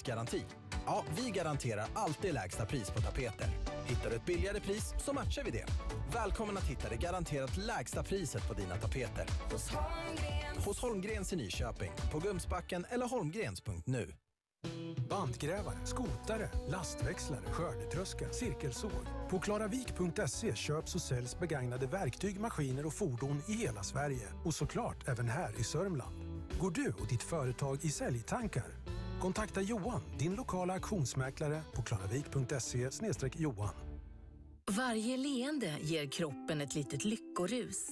Prisgaranti. Ja, vi garanterar alltid lägsta pris på tapeter. Hittar du ett billigare pris så matchar vi det. Välkommen att hitta det garanterat lägsta priset på dina tapeter. Hos Holmgrens. Hos Holmgrens i Nyköping, på Gumsbacken eller holmgrens.nu. Bandgrävare, skotare, lastväxlare, skördetröska, cirkelsåg. På klaravik.se köps och säljs begagnade verktyg, maskiner och fordon i hela Sverige. Och såklart även här i Sörmland. Går du och ditt företag i säljtankar? Kontakta Johan, din lokala auktionsmäklare på klaravik.se johan. Varje leende ger kroppen ett litet lyckorus.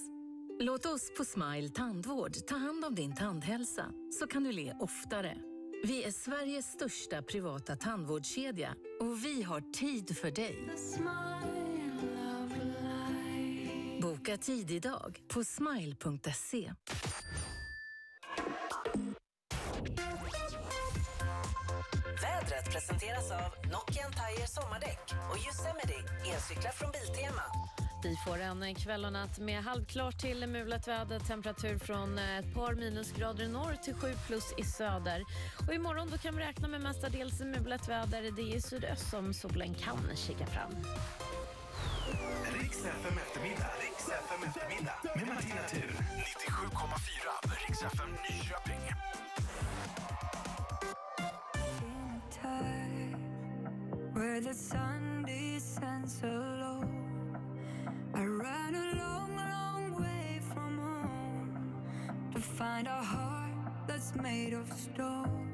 Låt oss på Smile Tandvård ta hand om din tandhälsa så kan du le oftare. Vi är Sveriges största privata tandvårdskedja och vi har tid för dig. Boka tid idag på smile.se. Vädret presenteras av Nokian Tire sommardäck och Yosemite elcyklar från Biltema. Vi får en kväll och natt med halvklart till mulet väder. Temperatur från ett par minusgrader i norr till 7 plus i söder. Och imorgon då kan vi räkna med mestadels mulet väder. Det är i sydöst som solen kan kika fram. Riks FM eftermiddag. Riks FM eftermiddag. Med Martina Thun. 97,4 Riks FM where the sun descends alone. I ran a long, long way from home to find a heart that's made of stone.